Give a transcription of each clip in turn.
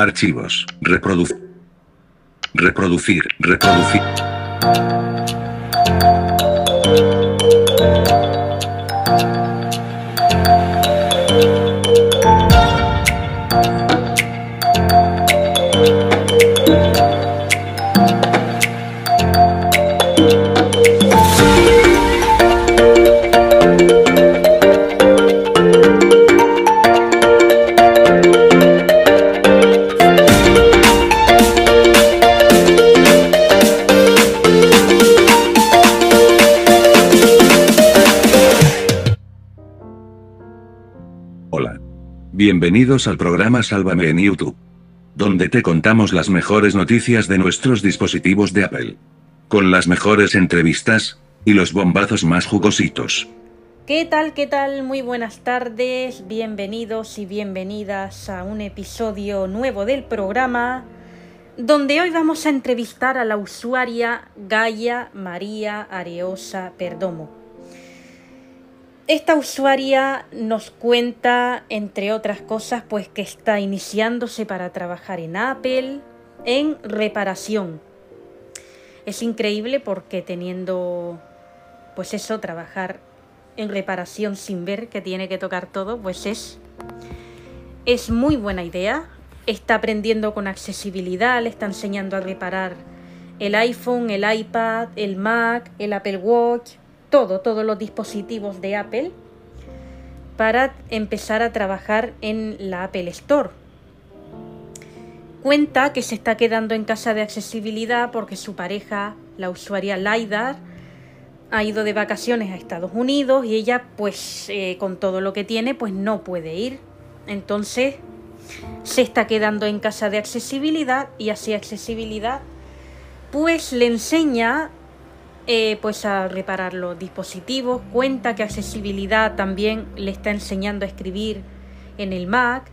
Archivos. Reproducir. Reproducir. Reproducir. Bienvenidos al programa Sálvame en YouTube. Donde te contamos las mejores noticias de nuestros dispositivos de Apple. Con las mejores entrevistas, y los bombazos más jugositos. ¿Qué tal? ¿Qué tal? Muy buenas tardes, bienvenidos y bienvenidas a un episodio nuevo del programa, donde hoy vamos a entrevistar a la usuaria Gaia María Areosa Perdomo. Esta usuaria nos cuenta, entre otras cosas, pues que está iniciándose para trabajar en Apple en reparación. Es increíble porque teniendo, pues eso, trabajar en reparación sin ver que tiene que tocar todo, pues es, es muy buena idea. Está aprendiendo con accesibilidad, le está enseñando a reparar el iPhone, el iPad, el Mac, el Apple Watch, todo, todos los dispositivos de Apple para empezar a trabajar en la Apple Store. Cuenta que se está quedando en casa de accesibilidad porque su pareja, la usuaria Laidar, ha ido de vacaciones a Estados Unidos y ella, pues eh, con todo lo que tiene, pues no puede ir. Entonces se está quedando en casa de accesibilidad y así accesibilidad pues le enseña eh, pues a reparar los dispositivos. Cuenta que accesibilidad también le está enseñando a escribir en el Mac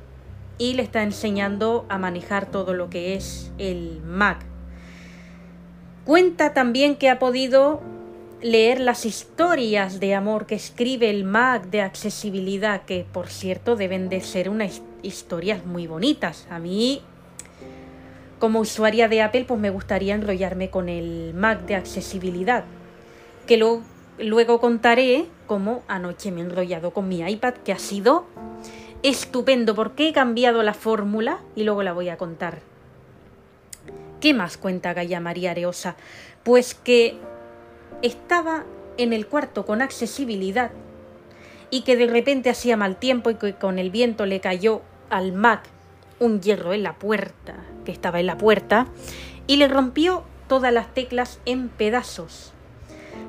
y le está enseñando a manejar todo lo que es el Mac. Cuenta también que ha podido leer las historias de amor que escribe el Mac de accesibilidad, que por cierto deben de ser unas historias muy bonitas. A mí como usuaria de Apple, pues me gustaría enrollarme con el Mac de accesibilidad, que lo, luego contaré cómo anoche me he enrollado con mi iPad, que ha sido estupendo, porque he cambiado la fórmula y luego la voy a contar. ¿Qué más cuenta Gaia María Areosa? Pues que estaba en el cuarto con accesibilidad y que de repente hacía mal tiempo y que con el viento le cayó al Mac un hierro en la puerta, que estaba en la puerta, y le rompió todas las teclas en pedazos.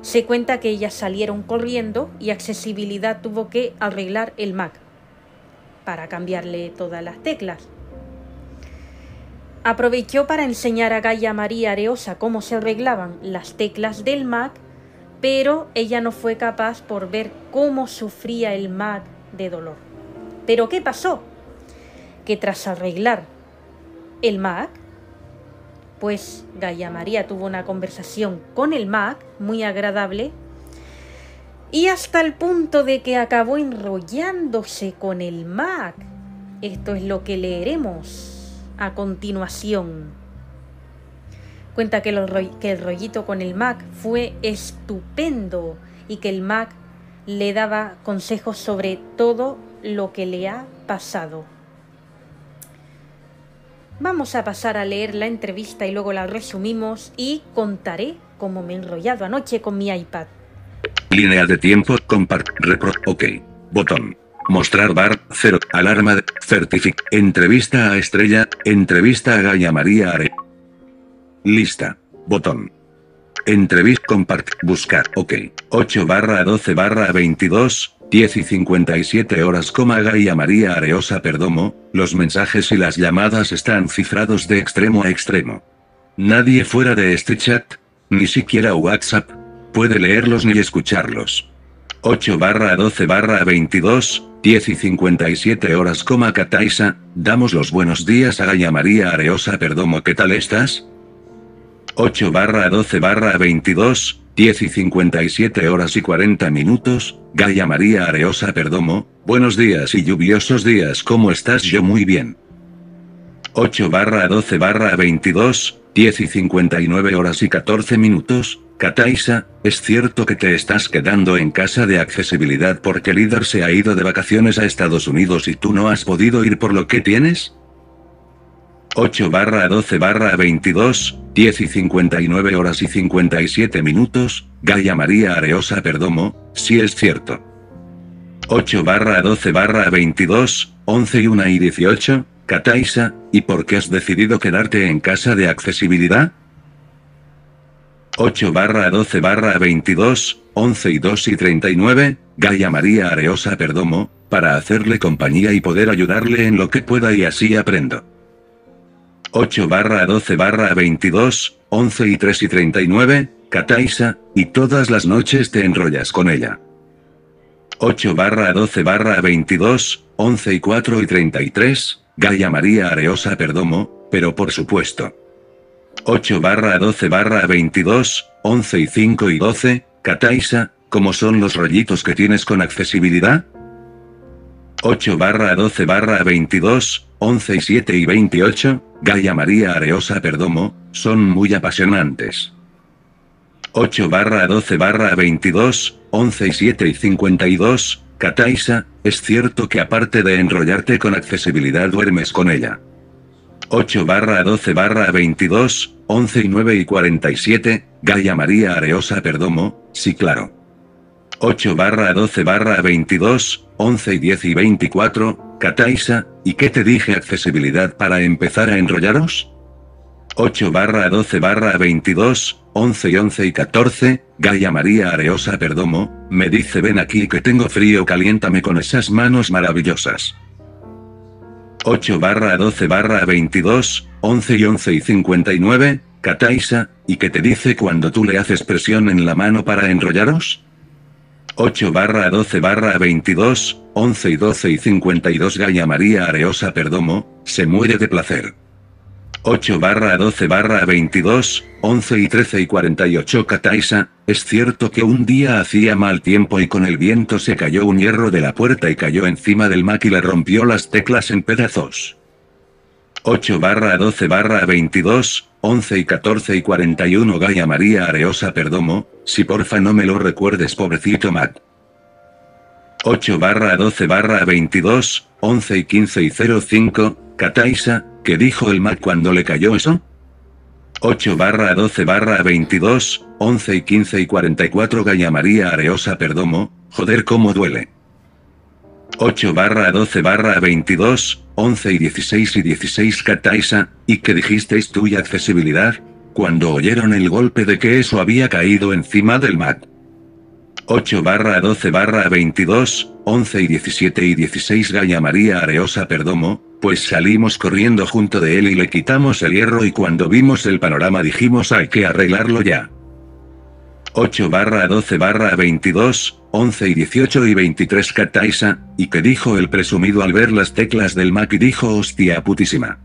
Se cuenta que ellas salieron corriendo y accesibilidad tuvo que arreglar el Mac para cambiarle todas las teclas. Aprovechó para enseñar a Gaia María Areosa cómo se arreglaban las teclas del Mac, pero ella no fue capaz por ver cómo sufría el Mac de dolor. ¿Pero qué pasó? Que tras arreglar el Mac, pues Gaia María tuvo una conversación con el Mac muy agradable y hasta el punto de que acabó enrollándose con el Mac. Esto es lo que leeremos a continuación. Cuenta que, que, el rollito con el Mac fue estupendo y que el Mac le daba consejos sobre todo lo que le ha pasado. Vamos a pasar a leer la entrevista y luego la resumimos y contaré cómo me he enrollado anoche con mi iPad. Línea de tiempo, compartir, repro, ok. Botón. Mostrar bar, cero, alarma certific, entrevista a estrella, entrevista a Gaia María Are. Lista. Botón. Entrevista, compartir, buscar, ok. 8 barra 12 barra 22, 10 y 57 horas, Gaia María Areosa Perdomo, los mensajes y las llamadas están cifrados de extremo a extremo. Nadie fuera de este chat, ni siquiera WhatsApp, puede leerlos ni escucharlos. 8 barra 12 barra 22, 10 y 57 horas, Kataisa, damos los buenos días a Gaia María Areosa Perdomo, ¿qué tal estás? 8 barra 12 barra 22, 10 y 57 horas y 40 minutos, Gaia María Areosa Perdomo, buenos días y lluviosos días, ¿cómo estás? Yo muy bien. 8 barra 12 barra 22, 10 y 59 horas y 14 minutos, Kataisa, es cierto que te estás quedando en casa de accesibilidad porque líder se ha ido de vacaciones a Estados Unidos y tú no has podido ir por lo que tienes? 8 barra 12 barra 22, 10 y 59 horas y 57 minutos, Gaia María Areosa Perdomo, si es cierto. 8 barra 12 barra 22, 11 y 1 y 18, Kataisa, ¿y por qué has decidido quedarte en casa de accesibilidad? 8 barra 12 barra 22, 11 y 2 y 39, Gaia María Areosa Perdomo, para hacerle compañía y poder ayudarle en lo que pueda y así aprendo. 8 barra 12 barra 22, 11 y 3 y 39, Kataisa, y todas las noches te enrollas con ella. 8 barra 12 barra 22, 11 y 4 y 33, Gaia María Areosa Perdomo, pero por supuesto. 8 barra 12 barra 22, 11 y 5 y 12, Kataisa, ¿cómo son los rollitos que tienes con accesibilidad? 8 barra 12 barra 22, 11 y 7 y 28, Gaia María Areosa Perdomo, son muy apasionantes. 8 barra 12 barra 22, 11 y 7 y 52, Kataisa, es cierto que aparte de enrollarte con accesibilidad duermes con ella. 8 barra 12 barra 22, 11 y 9 y 47, Gaia María Areosa Perdomo, sí claro. 8 barra 12 barra 22, 11 y 10 y 24, Kataisa, ¿y qué te dije accesibilidad para empezar a enrollaros? 8 barra 12 barra 22, 11 y 11 y 14, Gaia María Areosa Perdomo, me dice ven aquí que tengo frío caliéntame con esas manos maravillosas. 8 barra 12 barra 22, 11 y 11 y 59, Kataisa, ¿y qué te dice cuando tú le haces presión en la mano para enrollaros? 8 barra 12 barra 22, 11 y 12 y 52 Gaia María Areosa Perdomo, se muere de placer. 8 barra 12 barra 22, 11 y 13 y 48 Kataisa, es cierto que un día hacía mal tiempo y con el viento se cayó un hierro de la puerta y cayó encima del Mac y le rompió las teclas en pedazos. 8 barra 12 barra 22, 11 y 14 y 41 Gaia María Areosa Perdomo, si porfa no me lo recuerdes pobrecito Mac. 8 barra 12 barra 22, 11 y 15 y 05, Kataisa, ¿qué dijo el Mac cuando le cayó eso? 8 barra 12 barra 22, 11 y 15 y 44 Gaia María Areosa Perdomo, joder cómo duele. 8 barra 12 barra 22, 11 y 16 y 16 Kataisa, ¿y qué dijisteis tú y accesibilidad? Cuando oyeron el golpe de que eso había caído encima del Mac. 8 barra 12 barra 22, 11 y 17 y 16 Gaia María Areosa Perdomo, pues salimos corriendo junto de él y le quitamos el hierro y cuando vimos el panorama dijimos hay que arreglarlo ya. 8 barra 12 barra 22, 11 y 18 y 23 Kataisa, y que dijo el presumido al ver las teclas del Mac y dijo hostia putísima.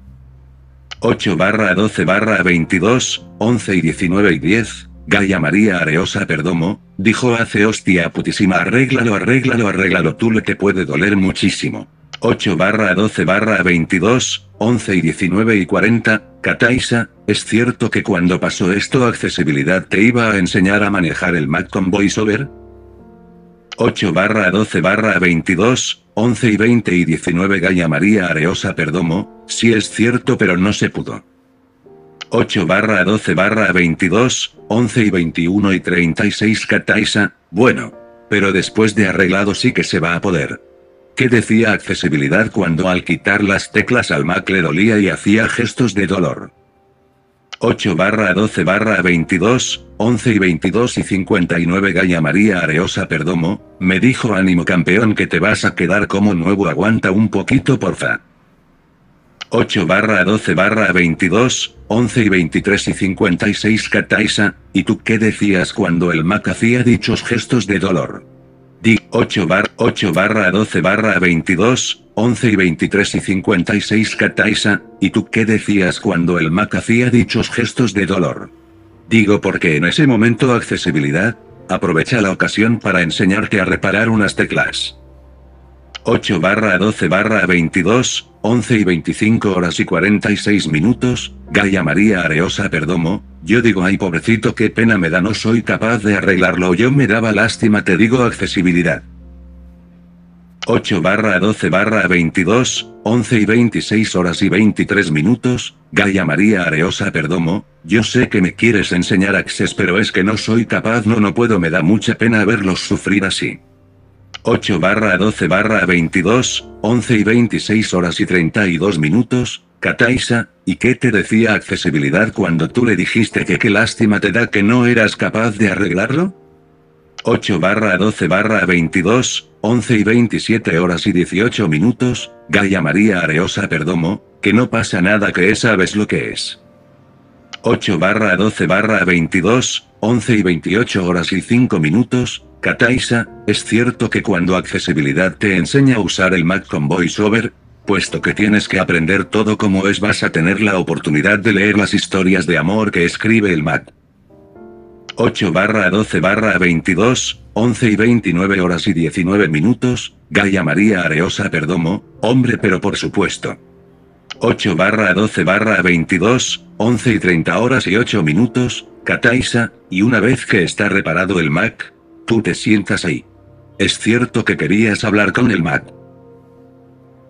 8 barra 12 barra 22, 11 y 19 y 10, Gaia María Areosa Perdomo, dijo hace hostia putísima arréglalo arréglalo arréglalo tú le te puede doler muchísimo. 8 barra 12 barra 22, 11 y 19 y 40, Kataisa, ¿es cierto que cuando pasó esto accesibilidad te iba a enseñar a manejar el Mac con VoiceOver? 8 barra 12 barra 22, 11 y 20 y 19 Gaia María Areosa Perdomo, sí es cierto pero no se pudo. 8 barra 12 barra 22, 11 y 21 y 36 Kataisa, bueno. Pero después de arreglado sí que se va a poder. ¿Qué decía accesibilidad cuando al quitar las teclas al Mac le dolía y hacía gestos de dolor? 8 barra 12 barra 22, 11 y 22 y 59 Gaia María Areosa Perdomo, me dijo ánimo campeón que te vas a quedar como nuevo aguanta un poquito porfa. 8 barra 12 barra 22, 11 y 23 y 56 Kataisa, ¿y tú qué decías cuando el Mac hacía dichos gestos de dolor? Di 8 bar 8 barra 12 barra 22, 11 y 23 y 56 Kataisa, ¿y tú qué decías cuando el Mac hacía dichos gestos de dolor? Digo porque en ese momento accesibilidad, aprovecha la ocasión para enseñarte a reparar unas teclas. 8 barra 12 barra 22, 11 y 25 horas y 46 minutos, Gaia María Areosa Perdomo, yo digo ay pobrecito qué pena me da no soy capaz de arreglarlo yo me daba lástima te digo accesibilidad. 8 barra 12 barra 22, 11 y 26 horas y 23 minutos, Gaia María Areosa Perdomo, yo sé que me quieres enseñar Access pero es que no soy capaz no no puedo me da mucha pena verlos sufrir así. 8 barra 12 barra 22, 11 y 26 horas y 32 minutos, Kataisa, ¿y qué te decía accesibilidad cuando tú le dijiste que qué lástima te da que no eras capaz de arreglarlo? 8 barra 12 barra 22, 11 y 27 horas y 18 minutos, Gaia María Areosa Perdomo, que no pasa nada que sabes lo que es. 8 barra 12 barra 22, 11 y 28 horas y 5 minutos, Kataisa, es cierto que cuando accesibilidad te enseña a usar el Mac con VoiceOver, puesto que tienes que aprender todo como es vas a tener la oportunidad de leer las historias de amor que escribe el Mac. 8 barra 12 barra 22, 11 y 29 horas y 19 minutos, Gaia María Areosa Perdomo, hombre pero por supuesto. 8 barra 12 barra 22, 11 y 30 horas y 8 minutos, Kataisa, y una vez que está reparado el Mac, Tú te sientas ahí. Es cierto que querías hablar con el Mac.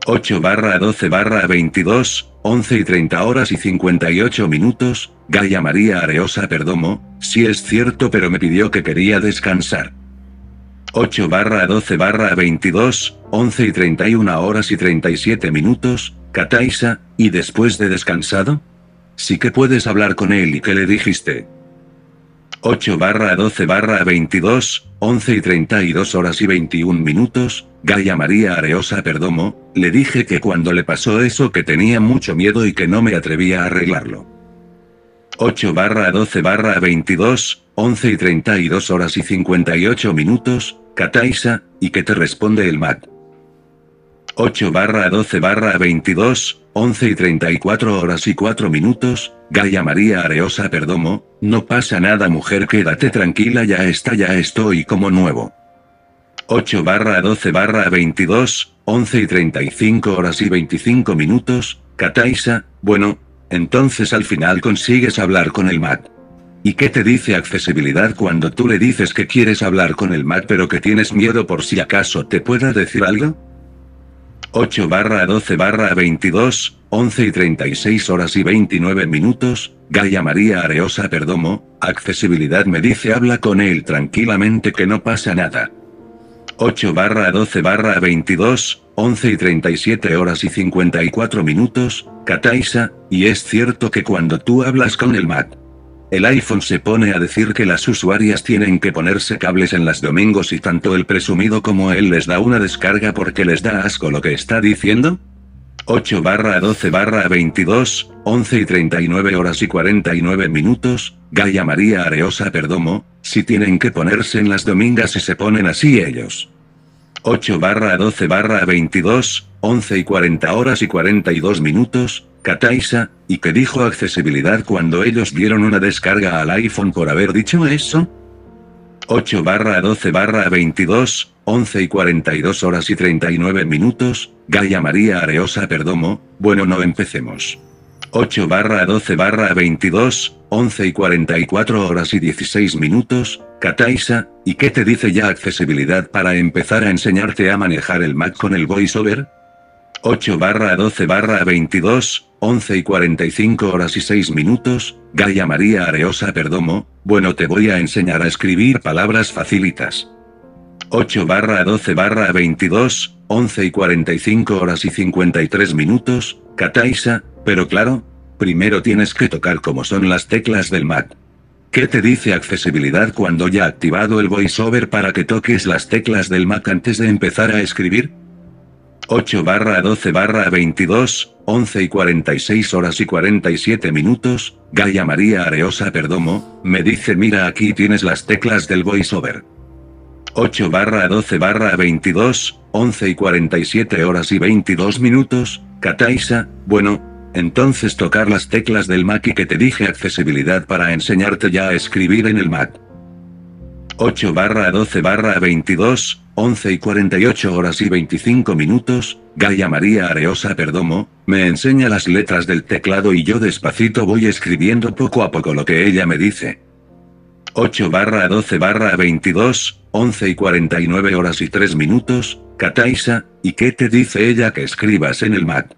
8 barra 12 barra 22, 11 y 30 horas y 58 minutos, Gaia María Areosa Perdomo, sí es cierto pero me pidió que quería descansar. 8 barra 12 barra 22, 11 y 31 horas y 37 minutos, Kataisa, ¿y después de descansado? Sí que puedes hablar con él y qué le dijiste. 8 barra 12 barra 22, 11 y 32 horas y 21 minutos, Gaia María Areosa Perdomo, le dije que cuando le pasó eso que tenía mucho miedo y que no me atrevía a arreglarlo. 8 barra 12 barra 22, 11 y 32 horas y 58 minutos, Kataisa, y que te responde el Mac. 8 barra 12 barra 22, 11 y 34 horas y 4 minutos, Gaia María Areosa Perdomo, no pasa nada mujer quédate tranquila ya está ya estoy como nuevo. 8 barra 12 barra 22, 11 y 35 horas y 25 minutos, Kataisa, bueno, entonces al final consigues hablar con el Mac. ¿Y qué te dice accesibilidad cuando tú le dices que quieres hablar con el Mac pero que tienes miedo por si acaso te pueda decir algo? 8 barra 12 barra 22, 11 y 36 horas y 29 minutos, Gaia María Areosa Perdomo, accesibilidad me dice habla con él tranquilamente que no pasa nada. 8 barra 12 barra 22, 11 y 37 horas y 54 minutos, Kataisa, y es cierto que cuando tú hablas con el Mac, el iPhone se pone a decir que las usuarias tienen que ponerse cables en las domingos y tanto el presumido como él les da una descarga porque les da asco lo que está diciendo. 8 barra 12 barra 22, 11 y 39 horas y 49 minutos, Gaia María Areosa Perdomo, si tienen que ponerse en las domingas y se ponen así ellos. 8 barra 12 barra 22, 11 y 40 horas y 42 minutos, Kataisa, ¿y qué dijo accesibilidad cuando ellos dieron una descarga al iPhone por haber dicho eso? 8 barra 12 barra 22, 11 y 42 horas y 39 minutos, Gaia María Areosa Perdomo, bueno no empecemos. 8 barra 12 barra 22, 11 y 44 horas y 16 minutos, Kataisa, ¿y qué te dice ya accesibilidad para empezar a enseñarte a manejar el Mac con el VoiceOver? 8 barra 12 barra 22, 11 y 45 horas y 6 minutos, Gaia María Areosa Perdomo, bueno te voy a enseñar a escribir palabras facilitas. 8 barra 12 barra 22, 11 y 45 horas y 53 minutos, Kataisa, pero claro, primero tienes que tocar como son las teclas del Mac. ¿Qué te dice accesibilidad cuando ya activado el voiceover para que toques las teclas del Mac antes de empezar a escribir? 8 barra 12 barra 22, 11 y 46 horas y 47 minutos, Gaia María Areosa Perdomo, me dice mira aquí tienes las teclas del voiceover. 8 barra 12 barra 22, 11 y 47 horas y 22 minutos, Kataisa, bueno, entonces tocar las teclas del Mac y que te dije accesibilidad para enseñarte ya a escribir en el Mac. 8 barra 12 barra 22, 11 y 48 horas y 25 minutos, Gaia María Areosa Perdomo, me enseña las letras del teclado y yo despacito voy escribiendo poco a poco lo que ella me dice. 8 barra 12 barra 22, 11 y 49 horas y 3 minutos, Kataisa, ¿y qué te dice ella que escribas en el Mac?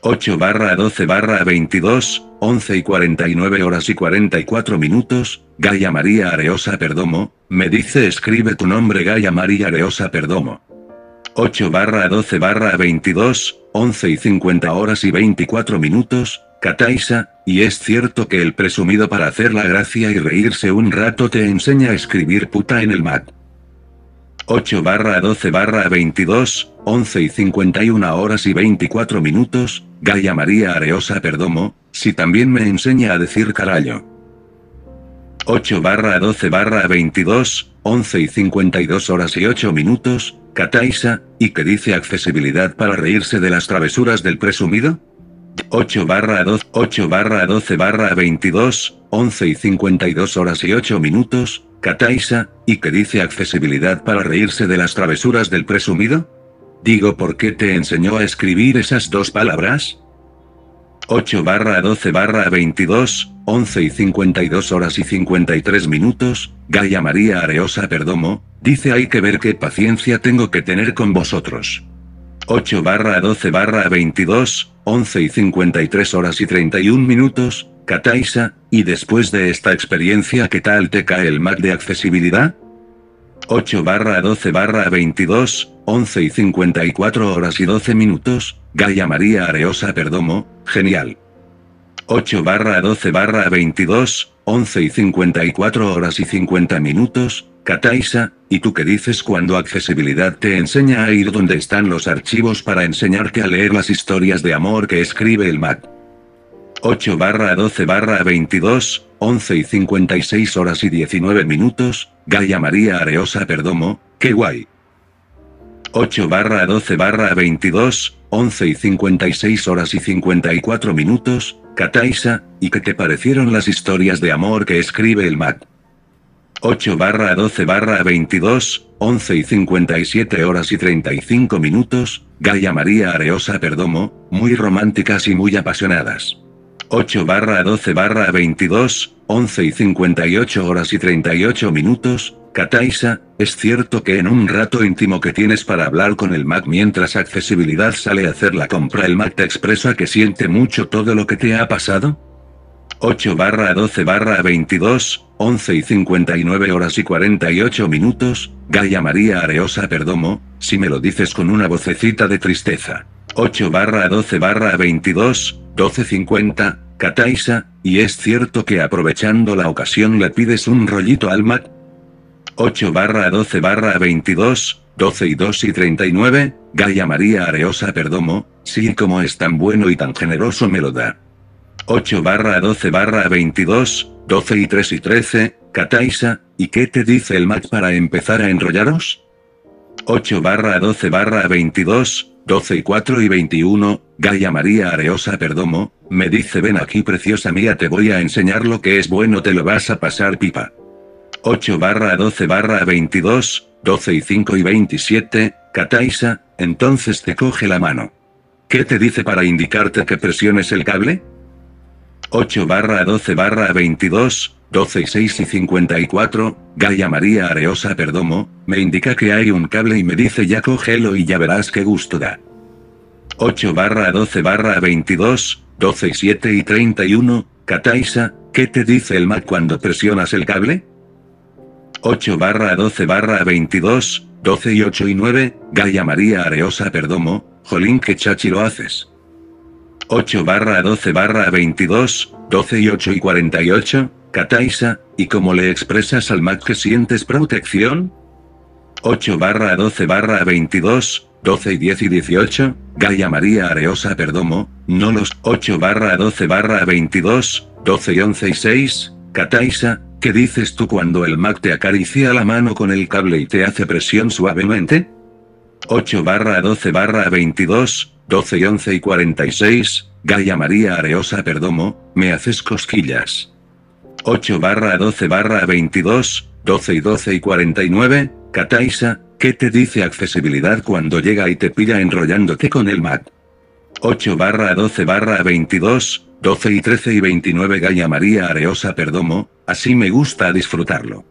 8 barra 12 barra 22, 11 y 49 horas y 44 minutos, Gaia María Areosa Perdomo, me dice escribe tu nombre Gaia María Areosa Perdomo. 8 barra 12 barra 22, 11 y 50 horas y 24 minutos, Kataisa, y es cierto que el presumido para hacer la gracia y reírse un rato te enseña a escribir puta en el Mac. 8 barra 12 barra 22, 11 y 51 horas y 24 minutos, Gaia María Areosa Perdomo, si también me enseña a decir carallo. 8 barra 12 barra 22, 11 y 52 horas y 8 minutos, Kataisa, y que dice accesibilidad para reírse de las travesuras del presumido? 8 barra 12, 8 barra 12 barra 22, 11 y 52 horas y 8 minutos, Kataisa, y que dice accesibilidad para reírse de las travesuras del presumido? Digo, ¿por qué te enseñó a escribir esas dos palabras? 8 barra 12 barra 22, 11 y 52 horas y 53 minutos, Gaia María Areosa Perdomo, dice hay que ver qué paciencia tengo que tener con vosotros. 8 barra 12 barra 22, 11 y 53 horas y 31 minutos, Kataisa, y después de esta experiencia ¿qué tal te cae el Mac de accesibilidad? 8 barra 12 barra 22, 11 y 54 horas y 12 minutos, Gaia María Areosa Perdomo, genial. 8 barra 12 barra 22, 11 y 54 horas y 50 minutos, Kataisa, ¿y tú qué dices cuando accesibilidad te enseña a ir donde están los archivos para enseñarte a leer las historias de amor que escribe el Mac? 8 barra 12 barra 22, 11 y 56 horas y 19 minutos, Gaia María Areosa Perdomo, qué guay. 8 barra 12 barra 22, 11 y 56 horas y 54 minutos, Kataisa, ¿y qué te parecieron las historias de amor que escribe el Mac? 8 barra 12 barra 22, 11 y 57 horas y 35 minutos, Gaia María Areosa Perdomo, muy románticas y muy apasionadas. 8 barra 12 barra 22, 11 y 58 horas y 38 minutos, Kataisa, es cierto que en un rato íntimo que tienes para hablar con el Mac mientras accesibilidad sale a hacer la compra el Mac te expresa que siente mucho todo lo que te ha pasado? 8 barra 12 barra 22, 11 y 59 horas y 48 minutos, Gaia María Areosa Perdomo, si me lo dices con una vocecita de tristeza. 8 barra 12 barra 22, 12.50, Kataisa, y es cierto que aprovechando la ocasión le pides un rollito al Mac. 8 barra 12 barra 22, 12 y 2 y 39, Gaia María Areosa Perdomo, sí como es tan bueno y tan generoso me lo da. 8 barra 12 barra 22, 12 y 3 y 13, Kataisa, ¿y qué te dice el Mac para empezar a enrollaros? 8 barra 12 barra 22, 12 y 4 y 21, Gaia María Areosa Perdomo, me dice ven aquí preciosa mía te voy a enseñar lo que es bueno te lo vas a pasar pipa. 8 barra 12 barra 22, 12 y 5 y 27, Kataisa, entonces te coge la mano. ¿Qué te dice para indicarte que presiones el cable? 8 barra 12 barra 22, 12 y 6 y 54, Gaia María Areosa Perdomo, me indica que hay un cable y me dice ya cógelo y ya verás qué gusto da. 8 barra 12 barra 22, 12 y 7 y 31, Kataisa, ¿qué te dice el Mac cuando presionas el cable? 8 barra 12 barra 22, 12 y 8 y 9, Gaia María Areosa Perdomo, jolín que chachi lo haces. 8 barra 12 barra 22, 12 y 8 y 48, Kataisa, ¿y cómo le expresas al Mac que sientes protección? 8 barra 12 barra 22, 12 y 10 y 18, Gaia María Areosa Perdomo, no los 8 barra 12 barra 22, 12 y 11 y 6, Kataisa, ¿qué dices tú cuando el Mac te acaricia la mano con el cable y te hace presión suavemente? 8 barra 12 barra 22, 12 y 11 y 46, Gaia María Areosa Perdomo, me haces cosquillas. 8 barra 12 barra 22, 12 y 12 y 49, Kataisa, ¿Qué te dice accesibilidad cuando llega y te pilla enrollándote con el Mac? 8 barra 12 barra 22, 12 y 13 y 29 Gaya María Areosa Perdomo, así me gusta disfrutarlo.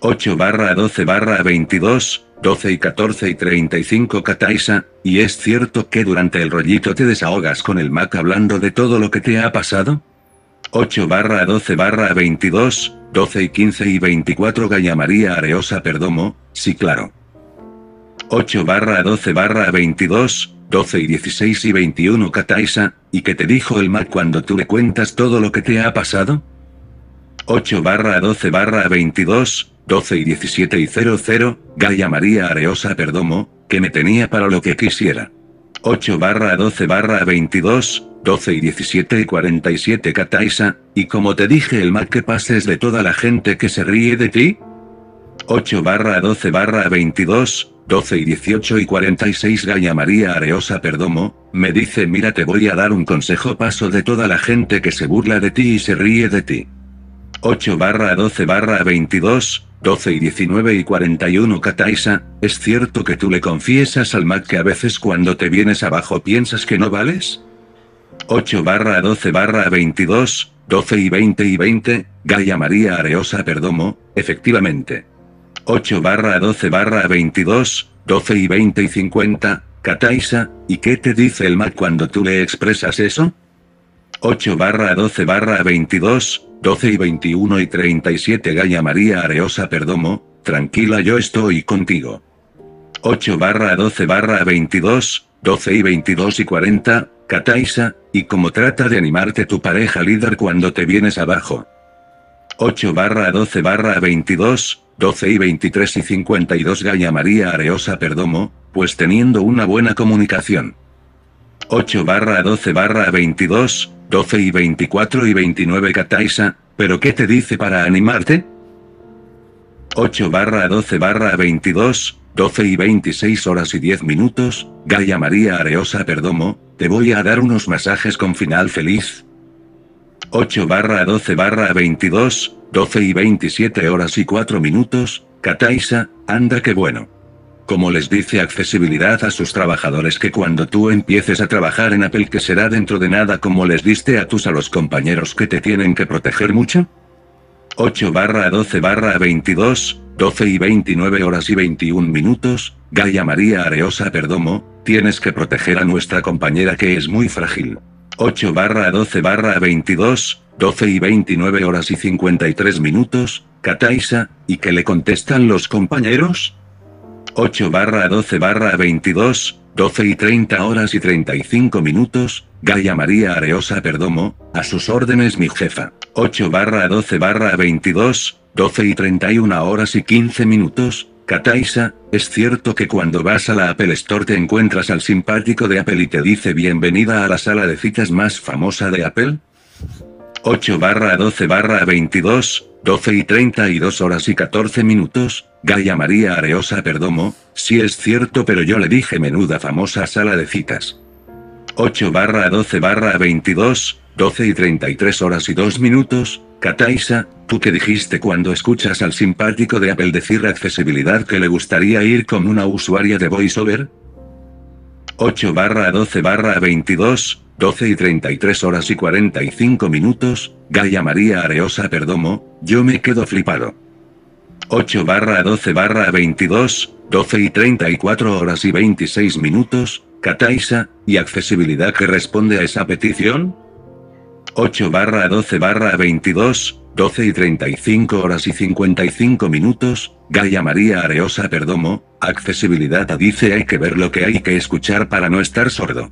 8 barra 12 barra 22, 12 y 14 y 35 Kataisa, y es cierto que durante el rollito te desahogas con el Mac hablando de todo lo que te ha pasado. 8 barra 12 barra 22, 12 y 15 y 24 Gaya María Areosa Perdomo, sí claro. 8 barra 12 barra 22, 12 y 16 y 21 Kataisa, ¿y qué te dijo el Mac cuando tú le cuentas todo lo que te ha pasado? 8 barra 12 barra 22, 12 y 17 y 00, Gaia María Areosa Perdomo, que me tenía para lo que quisiera. 8 barra 12 barra 22, 12 y 17 y 47 Kataisa, y como te dije el mal que pases de toda la gente que se ríe de ti. 8 barra 12 barra 22, 12 y 18 y 46 Gaia María Areosa Perdomo, me dice mira te voy a dar un consejo paso de toda la gente que se burla de ti y se ríe de ti. 8 barra 12 barra 22, 12 y 19 y 41 Kataisa, ¿es cierto que tú le confiesas al Mac que a veces cuando te vienes abajo piensas que no vales? 8 barra 12 barra 22, 12 y 20 y 20, Gaia María Areosa Perdomo, efectivamente. 8 barra 12 barra 22, 12 y 20 y 50, Kataisa, ¿y qué te dice el Mac cuando tú le expresas eso? 8 barra 12 barra 22, 12 y 21 y 37 Gaia María Areosa Perdomo, tranquila yo estoy contigo. 8 barra 12 barra 22, 12 y 22 y 40, Kataisa, y como trata de animarte tu pareja líder cuando te vienes abajo. 8 barra 12 barra 22, 12 y 23 y 52 Gaia María Areosa Perdomo, pues teniendo una buena comunicación. 8 barra 12 barra 22, 12 y 24 y 29 Kataisa, pero ¿qué te dice para animarte? 8 barra 12 barra 22, 12 y 26 horas y 10 minutos, Gaia María Areosa Perdomo, te voy a dar unos masajes con final feliz. 8 barra 12 barra 22, 12 y 27 horas y 4 minutos, Kataisa, anda que bueno. Como les dice accesibilidad a sus trabajadores que cuando tú empieces a trabajar en Apple que será dentro de nada como les diste a tus a los compañeros que te tienen que proteger mucho? 8 barra 12 barra 22, 12 y 29 horas y 21 minutos, Gaia María Areosa Perdomo, tienes que proteger a nuestra compañera que es muy frágil. 8 barra 12 barra 22, 12 y 29 horas y 53 minutos, Kataisa, ¿y qué le contestan los compañeros? 8 barra 12 barra 22, 12 y 30 horas y 35 minutos, Gaia María Areosa Perdomo, a sus órdenes mi jefa. 8 barra 12 barra 22, 12 y 31 horas y 15 minutos, Kataisa, ¿es cierto que cuando vas a la Apple Store te encuentras al simpático de Apple y te dice bienvenida a la sala de citas más famosa de Apple? 8 barra 12 barra 22, 12 y 32 horas y 14 minutos, Gaia María Areosa Perdomo, sí es cierto pero yo le dije menuda famosa sala de citas. 8 barra 12 barra 22, 12 y 33 horas y 2 minutos, Kataisa, ¿tú qué dijiste cuando escuchas al simpático de Apple decir accesibilidad que le gustaría ir con una usuaria de VoiceOver? 8 barra 12 barra 22, 12 y 33 horas y 45 minutos, Gaia María Areosa Perdomo, yo me quedo flipado. 8 barra 12 barra 22, 12 y 34 horas y 26 minutos, Kataisa, ¿y accesibilidad que responde a esa petición? 8 barra 12 barra 22, 12 y 35 horas y 55 minutos, Gaia María Areosa Perdomo, accesibilidad dice hay que ver lo que hay que escuchar para no estar sordo.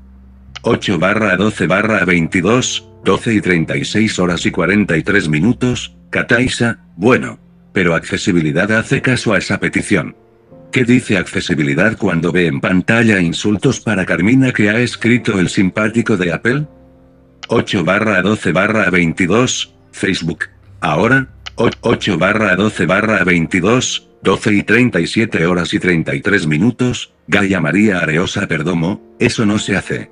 8 barra 12 barra 22, 12 y 36 horas y 43 minutos, Kataisa, bueno. Pero accesibilidad hace caso a esa petición. ¿Qué dice accesibilidad cuando ve en pantalla insultos para Carmina que ha escrito el simpático de Apple? 8 barra 12 barra 22, Facebook. Ahora, 8 barra 12 barra 22, 12 y 37 horas y 33 minutos, Gaia María Areosa Perdomo, eso no se hace.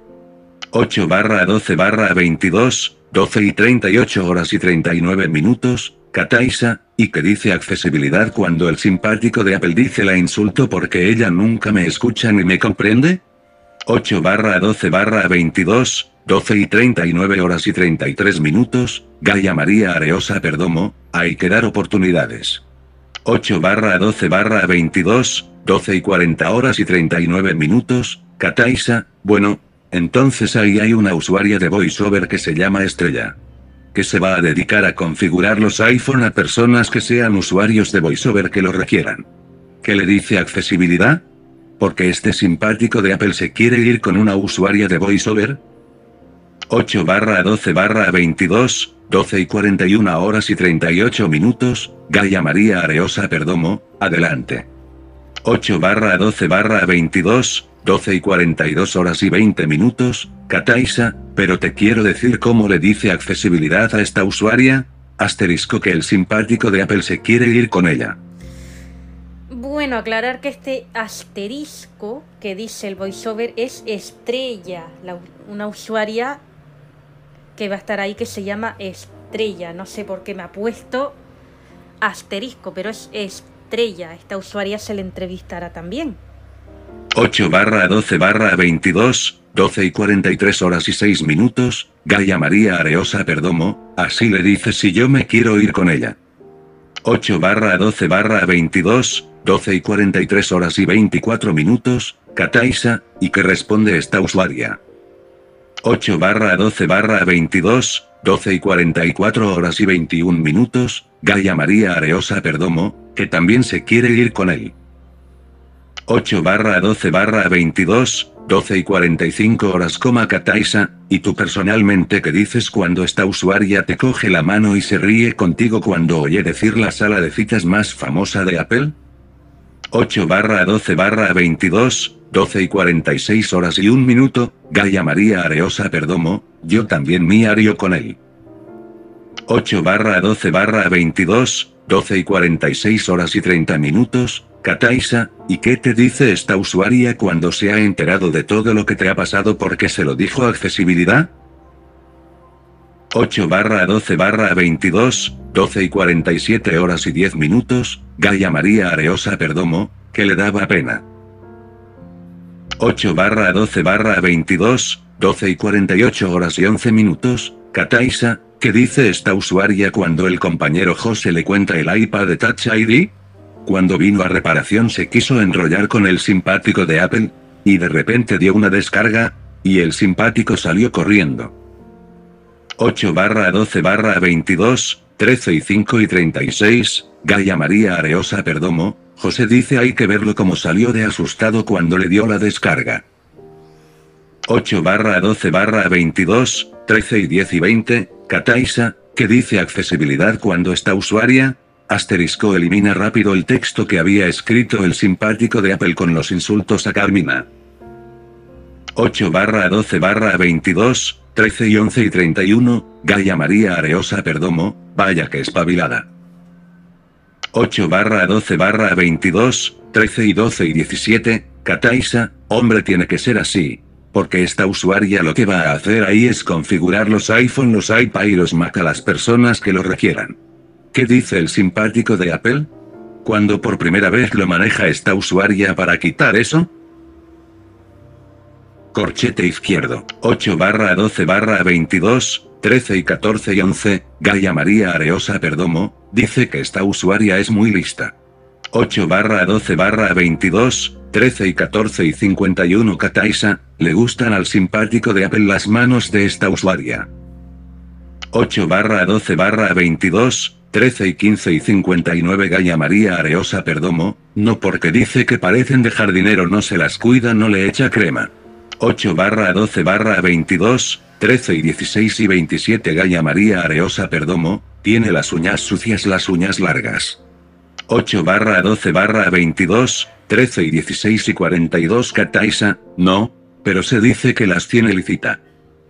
8 barra 12 barra 22, 12 y 38 horas y 39 minutos, Kataisa, y que dice accesibilidad cuando el simpático de Apple dice la insulto porque ella nunca me escucha ni me comprende? 8 barra 12 barra 22, 12 y 39 horas y 33 minutos, Gaia María Areosa Perdomo, hay que dar oportunidades. 8 barra 12 barra 22, 12 y 40 horas y 39 minutos, Kataisa, bueno, entonces ahí hay una usuaria de VoiceOver que se llama Estrella. Que se va a dedicar a configurar los iPhone a personas que sean usuarios de VoiceOver que lo requieran. ¿Qué le dice accesibilidad? Porque este simpático de Apple se quiere ir con una usuaria de VoiceOver. 8 barra 12 barra 22, 12 y 41 horas y 38 minutos, Gaia María Areosa Perdomo, adelante. 8 barra 12 barra 22, 12 y 42 horas y 20 minutos, Kataisa, pero te quiero decir cómo le dice accesibilidad a esta usuaria, asterisco que el simpático de Apple se quiere ir con ella. Bueno, aclarar que este asterisco que dice el voiceover es Estrella, una usuaria que va a estar ahí que se llama Estrella. No sé por qué me ha puesto asterisco, pero es Estrella. Esta usuaria se le entrevistará también. 8 barra 12 barra 22, 12 y 43 horas y 6 minutos, Gaia María Areosa Perdomo, así le dice si yo me quiero ir con ella. 8 barra 12 barra 22, 12 y 43 horas y 24 minutos, Kataisa, y que responde esta usuaria. 8 barra 12 barra 22, 12 y 44 horas y 21 minutos, Gaia María Areosa Perdomo, que también se quiere ir con él. 8 barra 12 barra 22, 12 y 45 horas, coma Kataisa, y tú personalmente qué dices cuando esta usuaria te coge la mano y se ríe contigo cuando oye decir la sala de citas más famosa de Apple? 8 barra 12 barra 22, 12 y 46 horas y un minuto, Gaia María Areosa Perdomo, yo también mi ario con él. 8 barra 12 barra 22, 12 y 46 horas y 30 minutos, Kataisa, ¿y qué te dice esta usuaria cuando se ha enterado de todo lo que te ha pasado porque se lo dijo accesibilidad? 8 barra 12 barra 22, 12 y 47 horas y 10 minutos, Gaia María Areosa Perdomo, que le daba pena. 8 barra 12 barra 22, 12 y 48 horas y 11 minutos, Kataisa, ¿qué dice esta usuaria cuando el compañero José le cuenta el iPad de Touch ID? Cuando vino a reparación se quiso enrollar con el simpático de Apple, y de repente dio una descarga, y el simpático salió corriendo. 8 barra 12 barra 22, 13 y 5 y 36, Gaia María Areosa Perdomo, José dice hay que verlo como salió de asustado cuando le dio la descarga. 8 barra 12 barra 22, 13 y 10 y 20, Kataisa, que dice accesibilidad cuando está usuaria, Asterisco elimina rápido el texto que había escrito el simpático de Apple con los insultos a Carmina. 8 barra 12 barra 22, 13 y 11 y 31, Gaia María Areosa Perdomo, vaya que espabilada. 8 barra 12 barra 22, 13 y 12 y 17, Kataisa, hombre tiene que ser así. Porque esta usuaria lo que va a hacer ahí es configurar los iPhone, los iPad y los Mac a las personas que lo requieran. ¿Qué dice el simpático de Apple? Cuando por primera vez lo maneja esta usuaria para quitar eso? Corchete izquierdo, 8 barra 12 barra 22, 13 y 14 y 11, Gaia María Areosa Perdomo, dice que esta usuaria es muy lista. 8 barra 12 barra 22, 13 y 14 y 51 Kataisa, le gustan al simpático de Apple las manos de esta usuaria. 8 barra 12 barra 22, 13 y 15 y 59 Gaia María Areosa Perdomo, no porque dice que parecen dejar dinero no se las cuida no le echa crema. 8 barra 12 barra 22, 13 y 16 y 27 Gaia María Areosa Perdomo, tiene las uñas sucias las uñas largas. 8 barra 12 barra 22, 13 y 16 y 42 Kataisa, no, pero se dice que las tiene licita.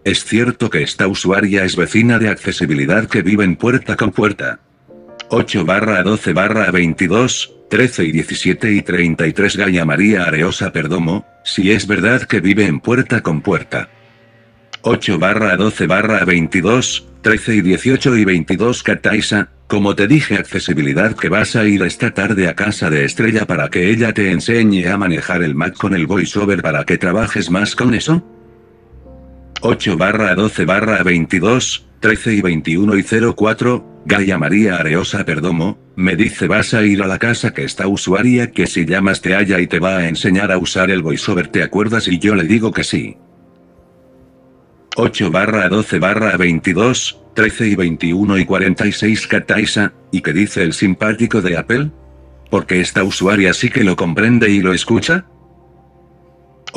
Es cierto que esta usuaria es vecina de accesibilidad que vive en puerta con puerta. 8 barra 12 barra 22, 13 y 17 y 33 Gaia María Areosa Perdomo, si es verdad que vive en puerta con puerta. 8 barra 12 barra 22, 13 y 18 y 22 Kataisa, como te dije accesibilidad que vas a ir esta tarde a casa de Estrella para que ella te enseñe a manejar el Mac con el voiceover para que trabajes más con eso. 8 barra 12 barra 22, 13 y 21 y 04, Gaia María Areosa Perdomo, me dice vas a ir a la casa que está usuaria que si llamas te halla y te va a enseñar a usar el voiceover te acuerdas y yo le digo que sí. 8 barra 12 barra 22, 13 y 21 y 46 Kataisa, ¿y qué dice el simpático de Apple? Porque esta usuaria sí que lo comprende y lo escucha.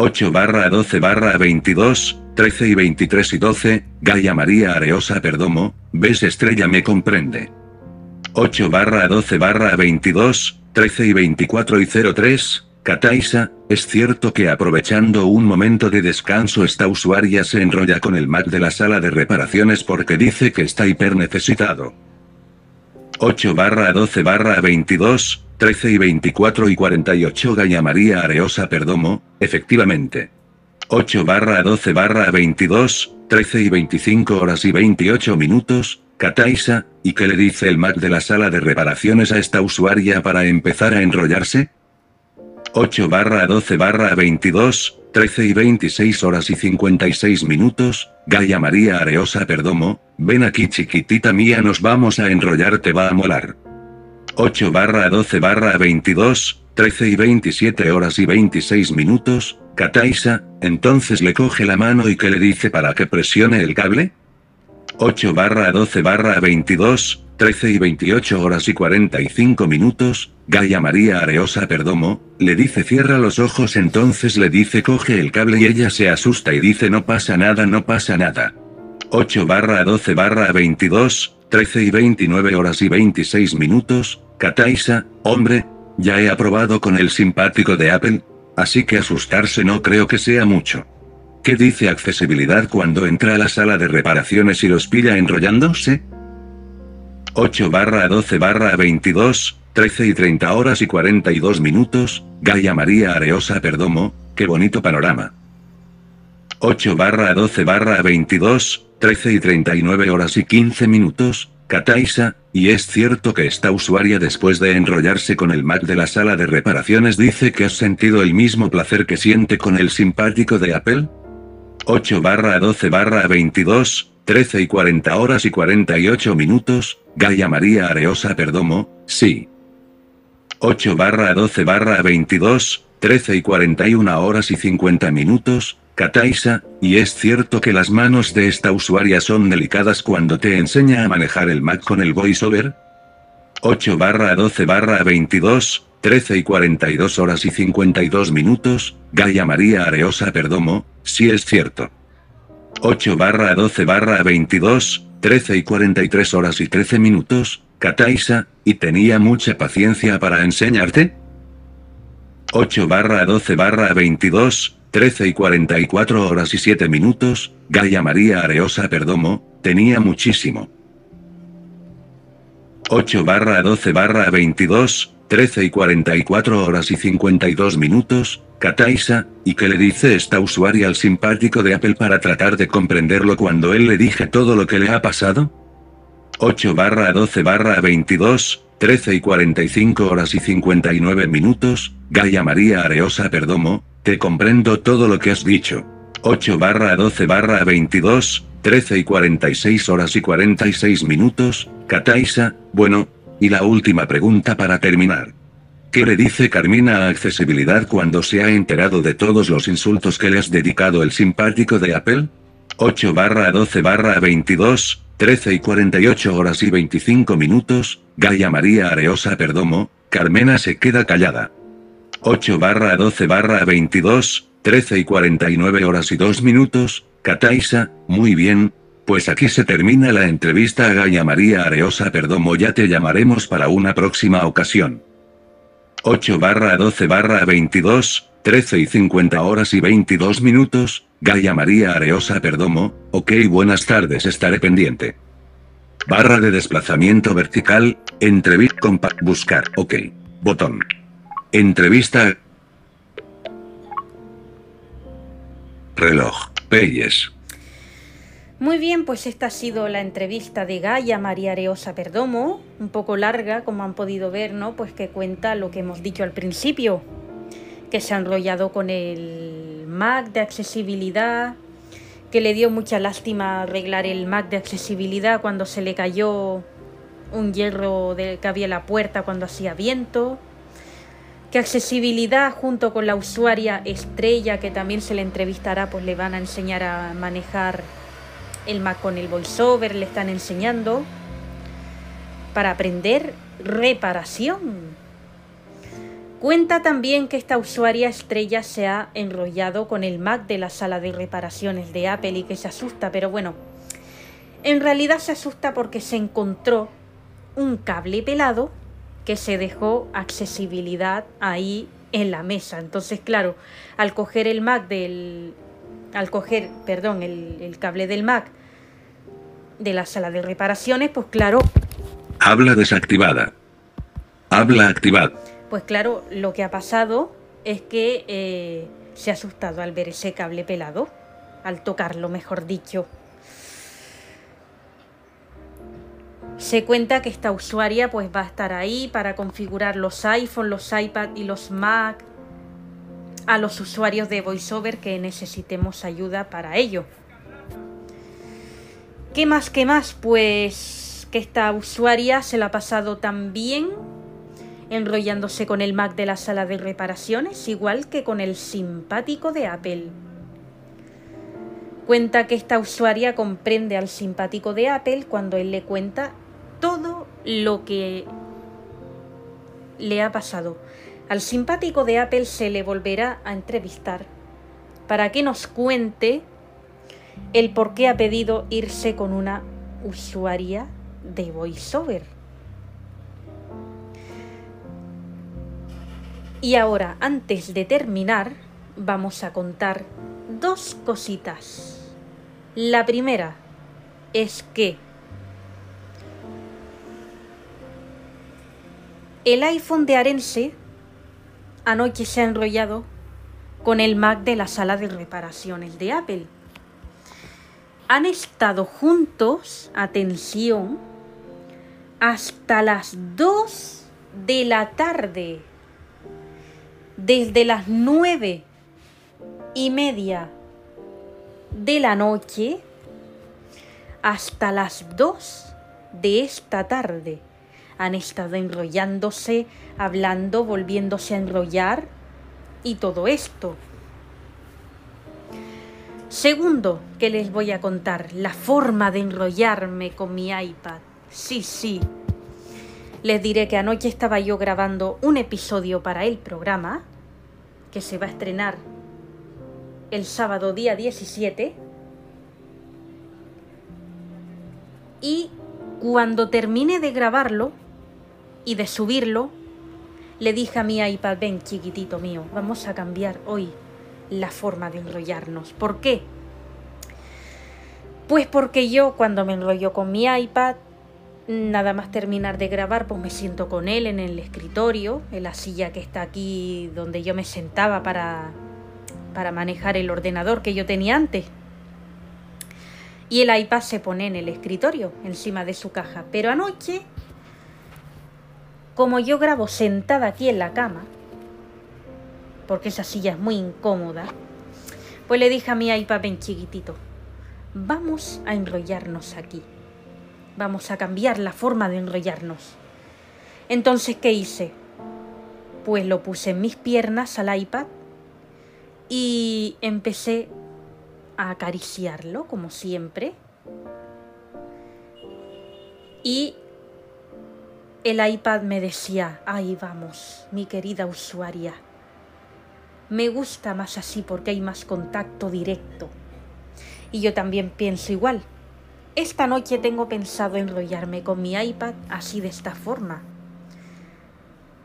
8 barra 12 barra 22, 13 y 23 y 12, Gaia María Areosa Perdomo, ves estrella me comprende. 8 barra 12 barra 22, 13 y 24 y 03, Kataisa, es cierto que aprovechando un momento de descanso esta usuaria se enrolla con el Mac de la sala de reparaciones porque dice que está hiper necesitado. 8 barra 12 barra 22, 13 y 24 y 48 Gaña María Areosa Perdomo, efectivamente. 8 barra 12 barra 22, 13 y 25 horas y 28 minutos, Kataisa, ¿y qué le dice el Mac de la sala de reparaciones a esta usuaria para empezar a enrollarse? 8 barra 12 barra 22, 13 y 26 horas y 56 minutos, Gaia María Areosa Perdomo, ven aquí chiquitita mía nos vamos a enrollar te va a molar. 8 barra 12 barra 22, 13 y 27 horas y 26 minutos, Kataisa, entonces le coge la mano y que le dice para que presione el cable. 8 barra 12 barra 22, 13 y 28 horas y 45 minutos, Gaia María Areosa Perdomo, le dice cierra los ojos entonces le dice coge el cable y ella se asusta y dice no pasa nada no pasa nada. 8 barra 12 barra 22, 13 y 29 horas y 26 minutos, Kataisa, hombre, ya he aprobado con el simpático de Apple, así que asustarse no creo que sea mucho. ¿Qué dice accesibilidad cuando entra a la sala de reparaciones y los pilla enrollándose? 8 barra 12 barra 22, 13 y 30 horas y 42 minutos, Gaia María Areosa Perdomo, qué bonito panorama. 8 barra 12 barra 22, 13 y 39 horas y 15 minutos, Kataisa, y es cierto que esta usuaria después de enrollarse con el Mac de la sala de reparaciones dice que has sentido el mismo placer que siente con el simpático de Apple. 8 barra 12 barra 22, 13 y 40 horas y 48 minutos, Gaia María Areosa Perdomo, sí. 8 barra 12 barra 22, 13 y 41 horas y 50 minutos, Kataisa, y es cierto que las manos de esta usuaria son delicadas cuando te enseña a manejar el Mac con el voiceover. 8 barra 12 barra 22, 13 y 42 horas y 52 minutos, Gaia María Areosa Perdomo, sí es cierto. 8 barra 12 barra 22, 13 y 43 horas y 13 minutos, Kataisa, y tenía mucha paciencia para enseñarte. 8 barra 12 barra 22, 13 y 44 horas y 7 minutos, Gaia María Areosa Perdomo, tenía muchísimo. 8 barra 12 barra 22, 13 y 44 horas y 52 minutos, Kataisa, ¿y qué le dice esta usuaria al simpático de Apple para tratar de comprenderlo cuando él le dije todo lo que le ha pasado? 8 barra 12 barra 22, 13 y 45 horas y 59 minutos, Gaia María Areosa Perdomo, te comprendo todo lo que has dicho. 8 barra 12 barra 22, 13 y 46 horas y 46 minutos, Kataisa, bueno, y la última pregunta para terminar. ¿Qué le dice Carmina a accesibilidad cuando se ha enterado de todos los insultos que le has dedicado el simpático de Apple? 8 barra 12 barra 22, 13 y 48 horas y 25 minutos, Gaia María Areosa Perdomo, Carmena se queda callada. 8 barra 12 barra 22, 13 y 49 horas y 2 minutos, Kataisa, muy bien, pues aquí se termina la entrevista a Gaia María Areosa Perdomo ya te llamaremos para una próxima ocasión. 8 barra 12 barra 22, 13 y 50 horas y 22 minutos, Gaia María Areosa Perdomo, ok buenas tardes estaré pendiente. Barra de desplazamiento vertical, entrevista compact buscar, ok. Botón. Entrevista. Reloj, Peyes. Muy bien, pues esta ha sido la entrevista de Gaia María Areosa Perdomo, un poco larga, como han podido ver, ¿no? Pues que cuenta lo que hemos dicho al principio, que se ha enrollado con el Mac de accesibilidad, que le dio mucha lástima arreglar el Mac de accesibilidad cuando se le cayó un hierro que había en la puerta cuando hacía viento, que accesibilidad junto con la usuaria estrella que también se le entrevistará, pues le van a enseñar a manejar el Mac con el voiceover le están enseñando para aprender reparación. Cuenta también que esta usuaria estrella se ha enrollado con el Mac de la sala de reparaciones de Apple y que se asusta, pero bueno, en realidad se asusta porque se encontró un cable pelado que se dejó accesibilidad ahí en la mesa. Entonces, claro, al coger el Mac del al coger, perdón, el, cable del Mac de la sala de reparaciones, pues claro. Habla desactivada. Habla activada. Pues claro, lo que ha pasado es que eh, se ha asustado al ver ese cable pelado, al tocarlo, mejor dicho. Se cuenta que esta usuaria pues va a estar ahí para configurar los iPhone, los iPad y los Mac a los usuarios de VoiceOver que necesitemos ayuda para ello. ¿Qué más? ¿Qué más? Pues que esta usuaria se la ha pasado tan bien enrollándose con el Mac de la sala de reparaciones, igual que con el simpático de Apple. Cuenta que esta usuaria comprende al simpático de Apple cuando él le cuenta todo lo que le ha pasado al simpático de Apple se le volverá a entrevistar para que nos cuente el por qué ha pedido irse con una usuaria de VoiceOver. Y ahora, antes de terminar, vamos a contar dos cositas. La primera es que el iPhone de Arense anoche se ha enrollado con el Mac de la sala de reparaciones de Apple. Han estado juntos, atención, hasta las 2 de la tarde. Desde las 9 y media de la noche hasta las 2 de esta tarde han estado enrollándose, hablando, volviéndose a enrollar y todo esto. Segundo que les voy a contar, la forma de enrollarme con mi iPad. Sí, sí. Les diré que anoche estaba yo grabando un episodio para el programa, que se va a estrenar el sábado día 17. Y cuando termine de grabarlo, y de subirlo, le dije a mi iPad, ven chiquitito mío, vamos a cambiar hoy la forma de enrollarnos. ¿Por qué? Pues porque yo cuando me enrollo con mi iPad, nada más terminar de grabar, pues me siento con él en el escritorio, en la silla que está aquí donde yo me sentaba para, para manejar el ordenador que yo tenía antes. Y el iPad se pone en el escritorio, encima de su caja. Pero anoche como yo grabo sentada aquí en la cama, porque esa silla es muy incómoda, pues le dije a mi iPad en chiquitito, vamos a enrollarnos aquí, vamos a cambiar la forma de enrollarnos. Entonces, ¿qué hice? Pues lo puse en mis piernas al iPad y empecé a acariciarlo, como siempre. Y el iPad me decía, ahí vamos, mi querida usuaria. Me gusta más así porque hay más contacto directo. Y yo también pienso igual. Esta noche tengo pensado enrollarme con mi iPad así de esta forma.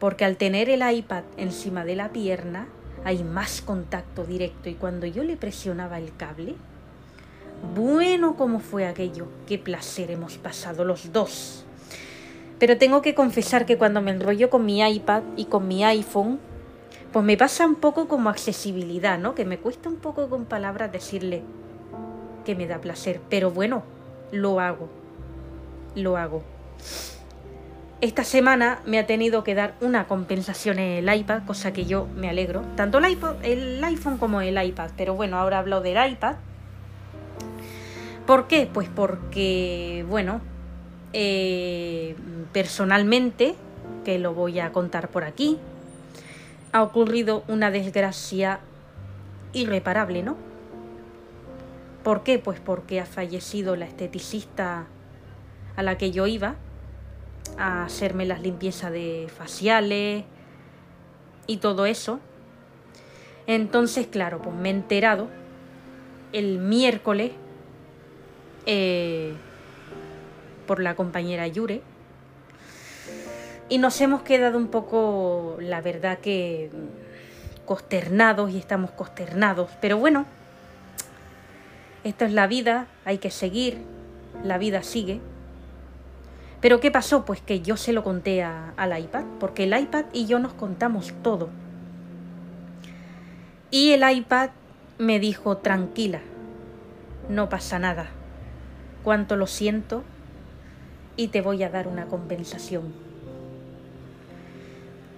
Porque al tener el iPad encima de la pierna hay más contacto directo y cuando yo le presionaba el cable, bueno como fue aquello, qué placer hemos pasado los dos. Pero tengo que confesar que cuando me enrollo con mi iPad y con mi iPhone, pues me pasa un poco como accesibilidad, ¿no? Que me cuesta un poco con palabras decirle, que me da placer. Pero bueno, lo hago. Lo hago. Esta semana me ha tenido que dar una compensación en el iPad, cosa que yo me alegro. Tanto el, iPhone como el iPad. Pero bueno, ahora hablo del iPad. ¿Por qué? Pues porque, bueno, eh, personalmente, que lo voy a contar por aquí, ha ocurrido una desgracia irreparable, ¿no? ¿Por qué? Pues porque ha fallecido la esteticista a la que yo iba a hacerme las limpiezas de faciales y todo eso. Entonces, claro, pues me he enterado el miércoles eh, por la compañera Yure y nos hemos quedado un poco, la verdad que consternados y estamos consternados. Pero bueno, esto es la vida, hay que seguir, la vida sigue. Pero ¿qué pasó? Pues que yo se lo conté al iPad, porque el iPad y yo nos contamos todo. Y el iPad me dijo, tranquila, no pasa nada. Cuánto lo siento y te voy a dar una compensación.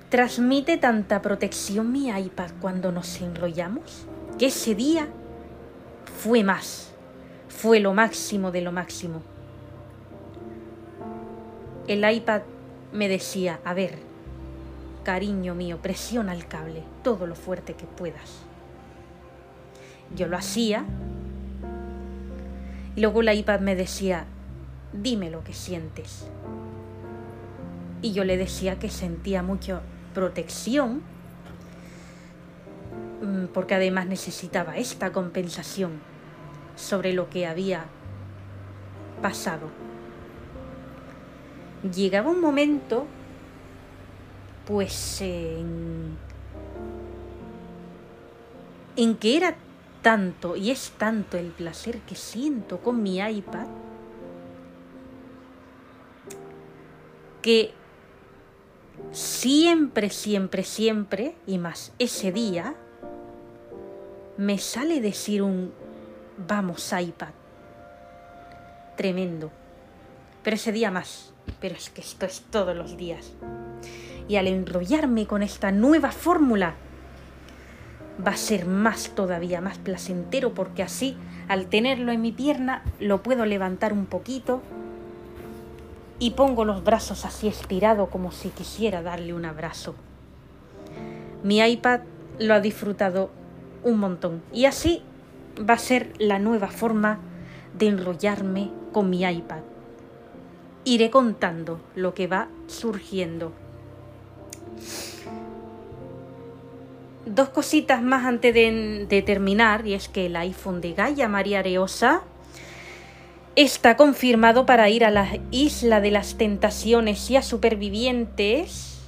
Transmite tanta protección mi iPad cuando nos enrollamos que ese día fue más, fue lo máximo de lo máximo. El iPad me decía, a ver, cariño mío, presiona el cable todo lo fuerte que puedas. Yo lo hacía y luego el iPad me decía, dime lo que sientes. Y yo le decía que sentía mucho protección, porque además necesitaba esta compensación sobre lo que había pasado. Llegaba un momento, pues, en, en que era tanto y es tanto el placer que siento con mi iPad que siempre, siempre, siempre, y más ese día, me sale decir un vamos iPad. Tremendo. Pero ese día más. Pero es que esto es todos los días. Y al enrollarme con esta nueva fórmula, va a ser más todavía, más placentero, porque así, al tenerlo en mi pierna, lo puedo levantar un poquito y pongo los brazos así estirado como si quisiera darle un abrazo. Mi iPad lo ha disfrutado un montón y así va a ser la nueva forma de enrollarme con mi iPad. Iré contando lo que va surgiendo. Dos cositas más antes de, terminar, y es que el iPhone de Gaia María Areosa está confirmado para ir a la isla de las tentaciones y a supervivientes.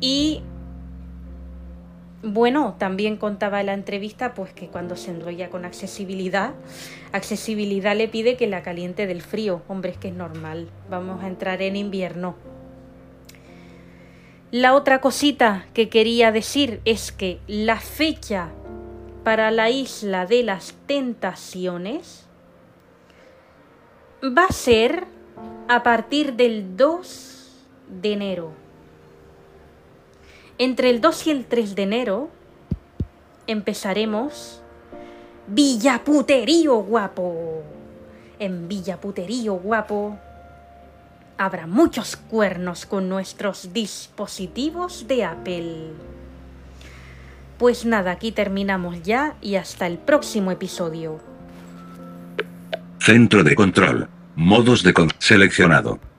Y bueno, también contaba en la entrevista pues que cuando se enrolla con accesibilidad, accesibilidad le pide que la caliente del frío. Hombre, es que es normal. Vamos a entrar en invierno. La otra cosita que quería decir es que la fecha para la isla de las tentaciones va a ser a partir del 2 de enero. Entre el 2 y el 3 de enero empezaremos Villaputerío Guapo. En Villaputerío Guapo habrá muchos cuernos con nuestros dispositivos de Apple. Pues nada, aquí terminamos ya y hasta el próximo episodio. Centro de control. Modos de con seleccionado.